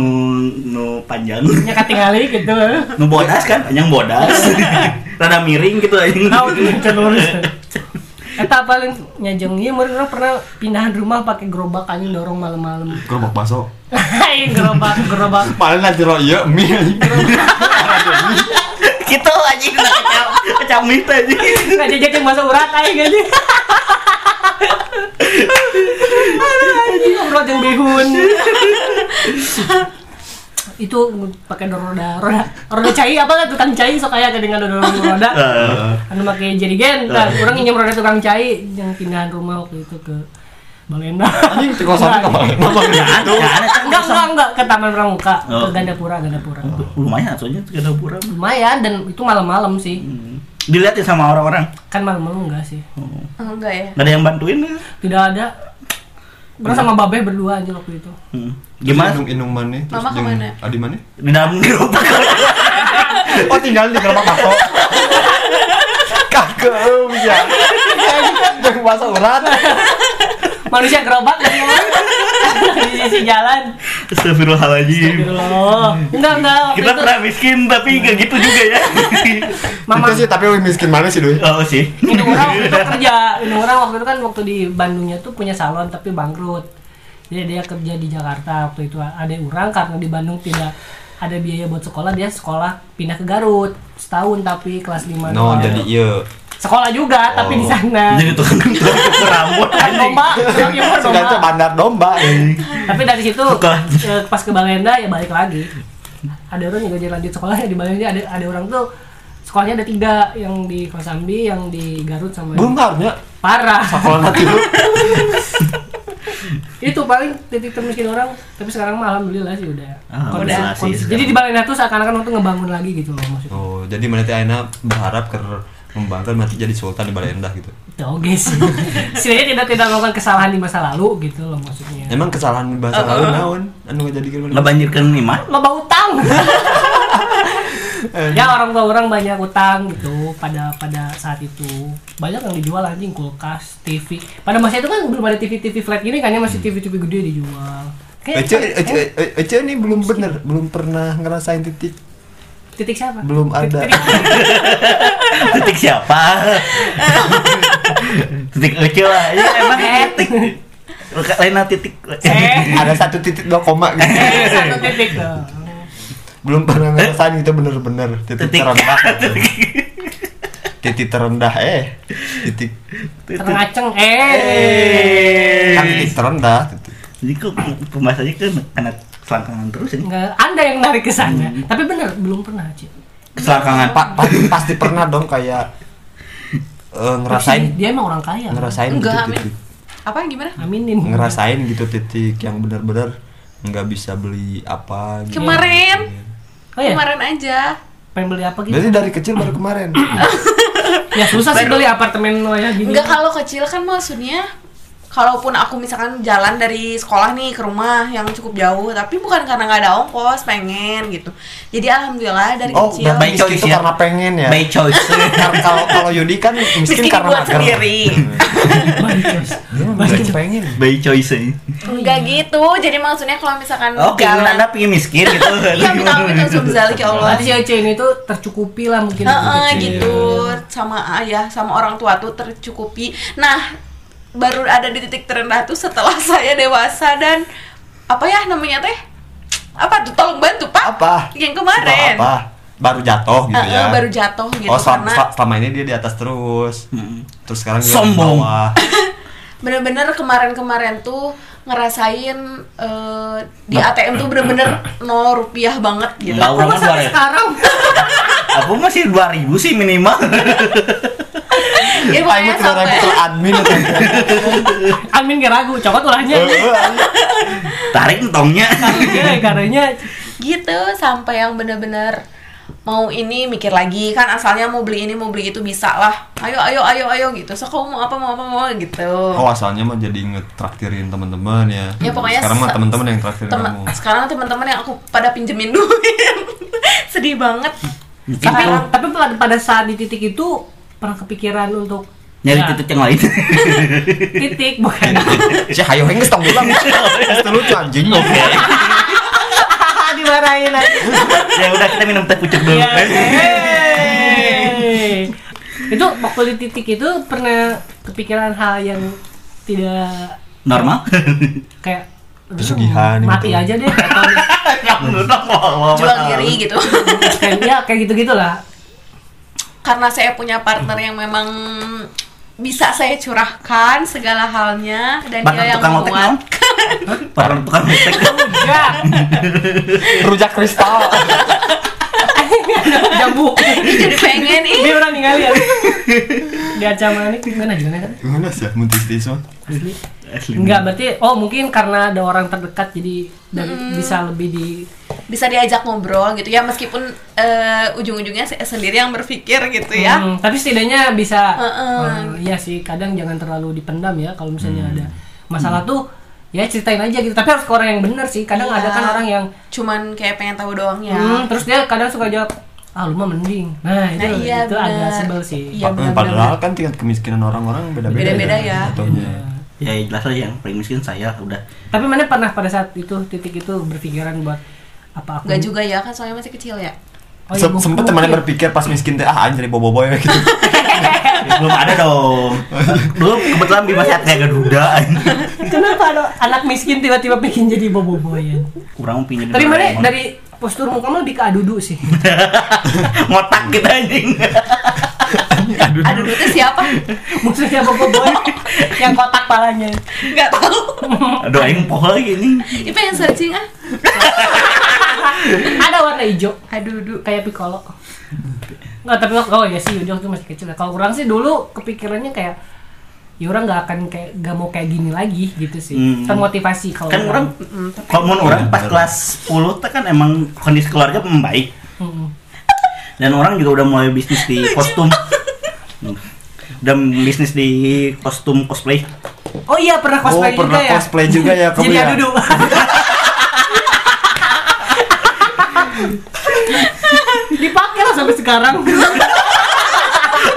nu panjang. Nya katingali gitu. Nu bodas kan, panjang bodas. Rada miring gitu anjing. Tahu tuh lurus. Eta paling nyajeng ieu meureun urang pernah pindahan rumah pakai gerobak anjing dorong malam-malam. Gerobak baso. Hai gerobak gerobak. Malah nanti ro ieu mie. Gitu anjing. Udah kecam. Kecam itu anjing. Nggak jajak masuk urat anjing. Aduh anjing ngobrol jeung bihun. itu pakai roda roda roda cai apa lah tukang cai sok kayak dengan roda roda. Eh, anu make jerigen. Nah orang nginjem roda tukang cai. Yang pindahan rumah waktu itu ke Balenda Anjing di kosan mana? Ngomong gitu. enggak enggak enggak ke Taman Pramuka Oh. ke Gandapura Gandapura lumayan soalnya tuh ada pura. lumayan dan itu malam-malam sih Hmm. Dilihatin sama orang-orang. kan malam-malam enggak sih Oh. Oh, enggak ya Nggak ada yang bantuin ya? tidak ada Orang sama Babe berdua aja waktu itu Hmm. Gimana? Inung inung mana? Terus Mama jeung ke mana? Adi mana? Di dalam gerobak. Oh tinggal di gerobak baso. Kageum ya. Jeung baso urat. Manusia gerobak mana? di sisi jalan Astagfirullahaladzim. Astagfirullah enggak enggak waktu Kita itu pernah miskin tapi nggak gitu juga ya. mama Itu sih tapi miskin mana sih doi? oh sih. ini orang waktu itu kerja ini orang waktu itu kan waktu di Bandungnya tuh punya salon tapi bangkrut jadi dia kerja di Jakarta waktu itu ada orang karena di Bandung tidak ada biaya buat sekolah dia sekolah pindah ke Garut setahun tapi kelas 5 No, jadi iya. Sekolah juga tapi di Oh. sana. Jadi tukang tukang rambut kan domba yang Sudah itu domba. bandar domba. tapi dari situ pas ke Balenda ya balik lagi. Ada orang juga jadi lanjut sekolahnya di Balenda ada ada orang tuh sekolahnya ada tiga yang di Kosambi yang di Garut sama Belum harusnya parah. Sekolah nanti itu paling titik termiskin orang tapi sekarang mah alhamdulillah sih udah. Ah, Kondisi- udah jadi di Balenda tuh seakan-akan untuk ngebangun lagi gitu loh maksudnya. Oh, jadi mana ayeuna berharap ke membangkan mati jadi sultan di Baleendah gitu. itu oke sih. Setidaknya tidak tidak melakukan kesalahan di masa lalu gitu loh maksudnya. Emang kesalahan bahasa lalu naon? Anu ngajadikeun Nggak banjirkan imah. loba utang. Ya orang tua orang banyak utang gitu pada pada saat itu. Banyak yang dijual anjing kulkas TV pada masa itu kan belum ada TV TV flat gini kan ya masih TV TV gede dijual. Ece, Ece, Ece ini belum bener, belum pernah ngerasain titik, titik siapa belum ada. Titik siapa? titik Ece lah. Ya emang titik. Lainnya titik. eh ada satu titik dua koma gitu. eh, satu titik tuh belum pernah ngerasain itu bener-bener titik, Titik. terendah. titik terendah eh, titik terngaceng kan eh titik terendah. Titik. Jadi kok pembahasannya kan karena selangkangan terus ini. Enggak, anda yang narik ke sana. Tapi bener belum pernah, Ci. Keselangkangan Pa- pa- pasti pernah dong kayak eh, ngerasain dia emang orang kaya. ngerasain Enggak, gitu Amin. titik apa gimana Aminin. ngerasain gitu titik yang bener-bener nggak bisa beli apa gitu. kemarin Oh ya, kemarin aja pengen beli apa gitu? Berarti dari kecil baru kemarin. Ya susah sih beli apartemen lo ya gini. Enggak kalau kecil kan maksudnya kalaupun aku misalkan jalan dari sekolah nih ke rumah yang cukup jauh tapi bukan karena nggak ada ongkos pengen gitu jadi alhamdulillah dari Oh, kecil baik miskin choice itu ya. karena pengen ya. By choice. Karena kalau kalau Yudi kan miskin, miskin karena buat mager. sendiri Dia mah miskin pengen. By choice. ya. enggak gitu jadi maksudnya kalau misalkan Oh, keinginan jalan anda pengen miskin gitu. iya minta ampun langsung zalik ya Allah si Ece ini tuh tercukupi lah mungkin kecil. gitu sama ayah sama orang tua tuh tercukupi nah baru ada di titik terendah tuh setelah saya dewasa dan apa ya namanya teh apa tuh tolong bantu pak Apa? yang kemarin Apa? Baru jatuh gitu Heeh, ya. baru jatuh gitu oh, selama, karena selama ini dia di atas terus. Hmm. Terus sekarang dia Sombong. di bawah. bener-bener kemarin-kemarin tuh ngerasain eh, di ATM tuh bener-bener nol rupiah banget gitu dua sampai ribu. sekarang Aku masih 2000 sih minimal. ya Ayo pokoknya sampai ke admin atau Amin gak ragu, cokot ulahnya Tarik entongnya. Karena karena gitu sampai yang bener-bener mau ini mikir lagi. Kan asalnya mau beli ini mau beli itu bisa lah. Ayo ayo ayo ayo gitu. So kamu mau apa mau apa mau gitu. Oh asalnya mah jadi ngetraktirin teman-teman ya. Ya, pokoknya sekarang mah teman-teman yang traktirin Temen- kamu. sekarang teman-teman yang aku pada pinjemin duit. Sedih banget. Tapi, tapi pada, pada saat di titik itu pernah kepikiran untuk Nyari Ya, titik yang lain. titik bukan Si hayo henges tong bilang. Itu lucu anjing. Oke. dimarahin aja ya udah kita minum teh pucuk dulu. Ya, hey. itu waktu di titik itu pernah kepikiran hal yang tidak Normal. kayak Pesugihan mati gitu. aja deh atau jual diri gitu kayak ya kayak gitu gitulah karena saya punya partner yang memang bisa saya curahkan segala halnya dan Partner dia yang menguat Partner tukang lotek. ya Rujak kristal. jambu jadi pengen ih. Dia orang ninggalin di acara ini gimana gimana kan? Gimana sih muntis tis mah? asli. Asli. Enggak, berarti oh mungkin karena ada orang terdekat jadi dan bisa lebih di bisa diajak ngobrol gitu ya meskipun eh, ujung-ujungnya saya sendiri yang berpikir gitu ya. Hmm, tapi setidaknya bisa. Heeh. eh, iya sih kadang jangan terlalu dipendam ya kalau misalnya ada masalah tuh ya ceritain aja gitu. Tapi harus ke orang yang bener sih kadang Iya. ada kan orang yang cuman kayak pengen tahu doang ya. Hmm, terus dia kadang suka jawab ah lu mah mending nah itu Nah, iya, itu agak bener. sebel sih Iya, benar-benar. Padahal kan tingkat kemiskinan orang-orang beda-beda. Beda-beda ya. jatuhnya. Ya jelas aja yang paling miskin saya udah. tapi mana pernah pada saat itu titik itu berpikiran buat apa aku Nggak juga ya kan soalnya masih kecil ya oh, iya, Sem- gua- sempet temannya berpikir pas miskin teh ah anjir bobo boy gitu. Belum ada dong. Dulu kebetulan Bima Satria Garuda. kenapa ada anak miskin tiba-tiba pengen jadi bobo-boyan Kurang pinjam. tapi mana dari postur muka mah lebih ke adudu sih. Ngotak kita anjing. aduh itu siapa? Maksudnya bobo-boy yang kotak palanya. Nggak tahu. Aduh aing poh lagi nih. itu yang searching ah. Ada warna hijau. Aduh duh kayak piccolo. Nggak tapi oh ya sih Yudi waktu masih kecil ya. kalau kurang sih dulu kepikirannya kayak ya orang nggak akan kayak gak mau kayak gini lagi gitu sih Hmm. termotivasi kalau Kan orang kalau mau orang pas kelas 10 teh kan emang kondisi keluarga membaik Mm-mm. dan orang juga udah mulai bisnis di kostum. Udah bisnis di kostum cosplay. oh iya pernah oh, cosplay pernah juga ya cosplay juga ya kamu jadi ya. adudu dipakai lah sampai sekarang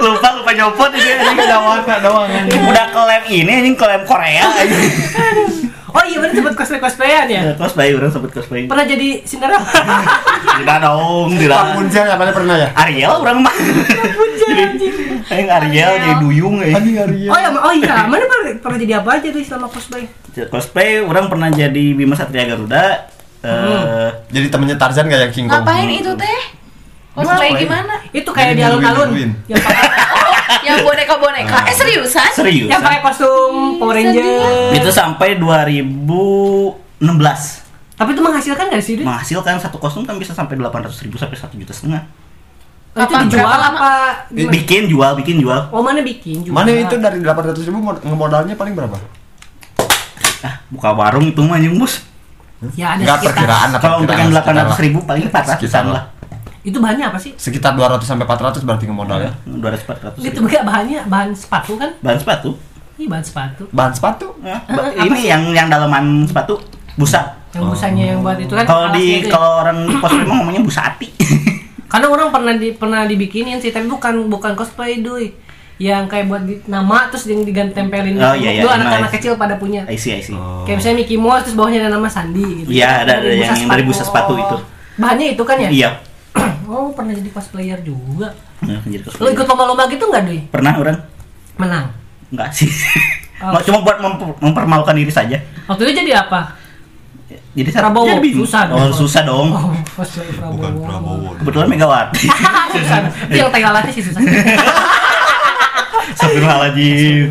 lupa lupa nyopot ini anjing udah warna doang anjing. Udah klaim ini anjing klaim Korea anjing. oh iya bener sempet cosplay cosplayan ya Ya, cosplay orang sebut cosplay. pernah jadi Cinderella Tidak dong, Pak tidak. Munjang apa pernah ya? Ariel orang mah. Jadi aing Ariel jadi duyung eh. Anjing Arya. oh iya oh iya mana pernah, pernah jadi apa aja tuh selama cosplay Cosplay orang pernah jadi Bima Satria Garuda. Eh, Jadi temennya Tarzan gak yang King Kong? ngapain itu teh cosplay gimana itu kayak di alun-alun yang pakai oh yang boneka boneka eh seriusan serius. yang pakai kostum Power Ranger Itu sampai 2016. tapi itu menghasilkan nggak sih Dwi? Menghasilkan satu kostum kan bisa sampai 800 ribu sampai 1 juta setengah. Oh, itu Apa- dijual berapa lama? apa gimana? Bikin jual, bikin jual. oh mana bikin jual Mana itu dari 800 ribu mod- ngemodalnya paling berapa? Ah, buka warung itu mah anjing bos. ya ada Enggak sekitar perkiraan Kalau untuk yang perkiraan lah, 800 ribu paling 400 Sekitar lah. Itu bahannya apa sih Sekitar 200 sampai 400 berarti ngemodal ya. 200 400. gitu enggak bahannya bahan sepatu kan Bahan sepatu. Ih, bahan sepatu. Bahan sepatu. Hah? Ba- ini yang yang dalaman sepatu busa. Yang busanya yang buat itu kan. Kalau di itu ya. kalau orang cosplay mah ngomongnya busati. Karena orang pernah di pernah dibikinin sih, tapi bukan bukan cosplay duy. Yang kayak buat di, nama terus yang diganti tempelin Oh, iya, iya, Dulu anak-anak nice. kecil pada punya. I see, I see. Oh. Kayak misalnya Mickey Mouse terus bawahnya ada nama Sandi gitu. Iya, ada- ada Dari yang- yang dari busa sepatu itu. Bahannya itu kan ya? Iya. Oh, pernah jadi cosplayer juga. Nah, jadi Lo cosplay. ikut lomba-lomba gitu nggak, Duy? Pernah orang? Menang. Enggak sih. Oh. Nggak, Cuma buat memper- mempermalukan diri saja. Waktu itu jadi apa? Jadi saya Prabowo. jadi bingung. Susah dong. Oh, susah dong. Oh, Prabowo. Bukan Prabowo. Kebetulan Megawati. susah. Yang tegalatnya sih susah. Astagfirullahaladzim.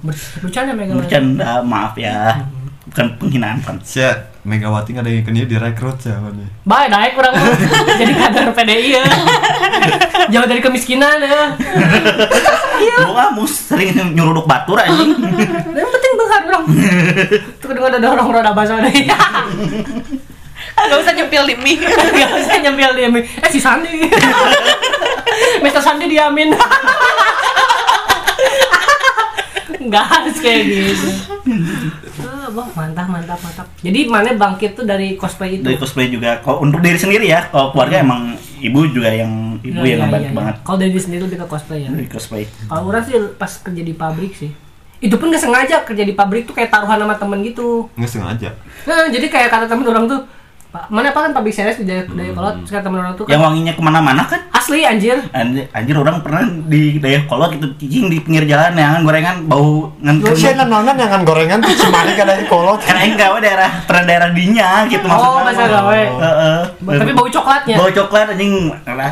Ber- Bercanda Megawati. Bercanda, maaf ya. Bukan penghinaan kan. Sia, Megawati nggak ada yang kena direkrut nih? Baik, naik kurang jadi kader PDI ya. Jauh dari kemiskinan ya. Iya. Lu kamu sering nyuruduk batur anjing. Yang penting benghar orang. Tuh kedengar ada orang roda basah deh. Gak usah nyempil di mie. Gak usah nyempil dia. Eh si Sandi. Mister Sandi diamin. Nggak harus kayak gitu. Ah, wah, mantap, mantap, mantap. Jadi mana bangkit tuh dari cosplay itu? Dari cosplay juga. Kalau untuk diri sendiri ya, kalau keluarga emang ibu juga yang ibu Iya, yang iya, ngebantu iya, iya. banget Kalau dari diri sendiri lebih ke cosplay ya. dari cosplay. Kalau orang sih pas kerja di pabrik sih. Itu pun nggak sengaja kerja di pabrik tuh kayak taruhan sama temen gitu. Nggak sengaja. Nah, jadi kayak kata temen orang tuh, mana apa kan pabrik series di Daya Kolot, terus kata temen orang tuh Yang kan, wanginya ke mana-mana kan? asli anjir. Anjir, anjir orang pernah di daerah kolot gitu cicing di pinggir jalan yang gorengan bau ngan Lu sih nanonan yang kan gorengan tuh cemari kan dari kolot. Karena yang gawe daerah pernah daerah dinya gitu Oh, maksudnya. masa gawe. Heeh. Tapi bau coklatnya. Bau coklat anjing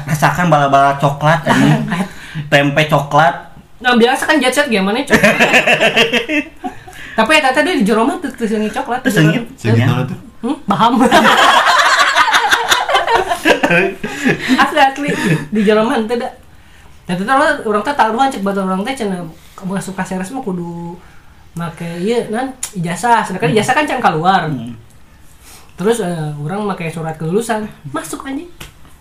rasakan bala-bala coklat anjing. Tempe coklat. Nah, biasa kan jet set gimana coklat. Tapi ya tadi di Jeroma tuh tuh coklat. Terus sengit. Tuh? Hmm, paham. asli asli di Jerman teh da. Dan itu orang teh taruhan cek buat orang teh cenah kamu suka seres mah kudu make ieu nan ijazah. Sedangkan ijazah kan can keluar. Terus eh, orang pakai surat kelulusan masuk anjing.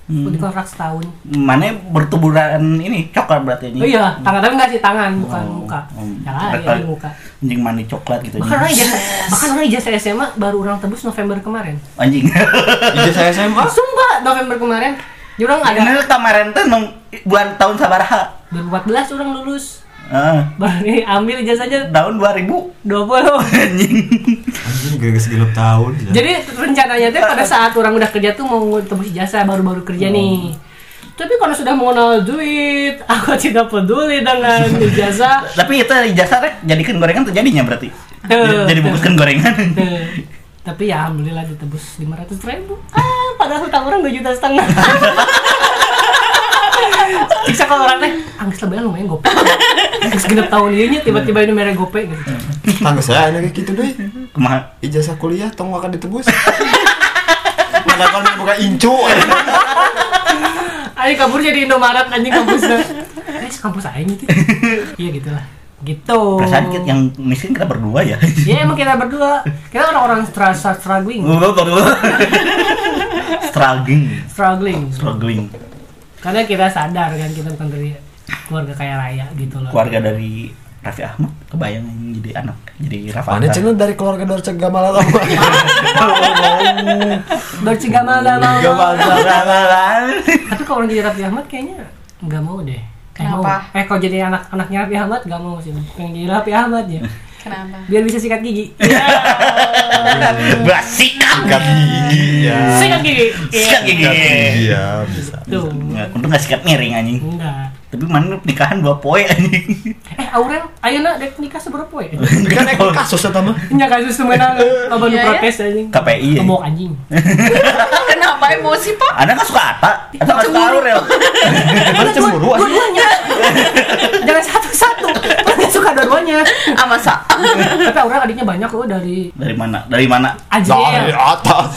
Hmm. Di kontrak setahun. Mana bertuburan ini coklat berarti anjing. Oh iya, tangan tapi nggak sih tangan, bukan Oh, muka. oh. Berarti- di muka. Anjing mani coklat gitu Bahkan orang ijazah, bahkan orang ijazah SMA baru orang tebus November kemarin. Anjing. Ijazah saya SMA. Sumpah November kemarin. Jadi orang ada Ini kemarin tuh nung- bulan tahun sabaraha. 2014 orang lulus. Ah, Baru ambil ijazahnya tahun 2000 20. anjing. Anjing gak segelap tahun. ya. Jadi rencananya tuh pada saat orang udah kerja tuh mau tebus ijazah baru-baru kerja nih. Tapi kalau sudah mengenal duit, aku tidak peduli dengan ijazah. Tapi itu ijazah rek jadikan gorengan terjadinya berarti. Tuh, Jadi tuh. bungkuskan gorengan. Tuh. Tapi ya alhamdulillah ditebus 500 ribu. Ah, padahal hutang orang 2 juta setengah. Bisa kalau orang teh, anggus lebih lumayan gope. Anggus genep tahun ini tiba-tiba ini merek gope gitu. Tangga saya ini kayak gitu deh. Kumaha? Ijazah kuliah tong akan ditebus. Mana kan buka incu. Ayo kabur jadi Indomaret anjing kampusnya. Eh, kampus aing gitu. Iya gitulah. Gitu. Perasaan kita yang miskin kita berdua ya. Iya emang kita berdua. Kita orang-orang strasa struggling. Struggling, Struggling. struggling. Karena kita sadar kan kita bukan dari keluarga kaya raya gitu loh. Keluarga dari Raffi Ahmad kebayang jadi anak jadi Raffi Mana Ahmad. cina dari keluarga Dorce Gamal atau apa? Dorce Gamal gak mau. Gamal. Tapi kalau orang jadi Raffi Ahmad kayaknya nggak mau deh. Eh, Kenapa? Mau. Eh kalau jadi anak-anaknya Raffi Ahmad nggak mau sih. Pengen jadi Raffi Ahmad ya. Kenapa? Biar bisa sikat gigi. Basikan. Sikat gigi ya. sikat gigi. Sikat gigi. Sikat gigi ya bisa. Tuh. Nggak, Untung gak sikat miring anjing. Enggak. Tapi mana nikahan dua poe anjing. Eh, Aurel, ayeuna dek nikah seberapa ya? Ini kan ekor kasus ya mah. Nya kasus temenan, kapan Iya, ya? protes anjing. KPI ya. Kemok anjing. Kenapa emosi pak? Anda kan suka Ata? Atau nggak suka Aurel? Mana cemburu. Dua-duanya. Jangan satu-satu. Mana suka dua-duanya. Ah masa? Tapi Aurel adiknya banyak loh dari Dari mana? Dari mana? Dari Ajriel. atas.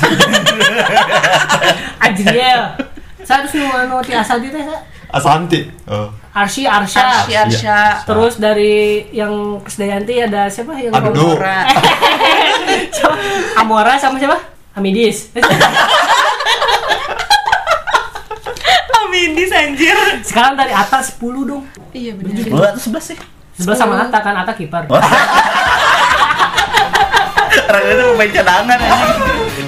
Ajriel. Saya harus nu ti asal di teh sa. Asanti. Oh. Arsy Arsya. Arsya Arsya. Terus dari yang Kesdayanti ada siapa yang Aduh. Siapa? Amora sama siapa? Hamidis. Amindis anjir. Sekarang dari atas 10 dong. Iya benar. Dua atau sebelas sih? sebelah sama Ata kan Ata kiper Orang itu pemain cadangan anjing.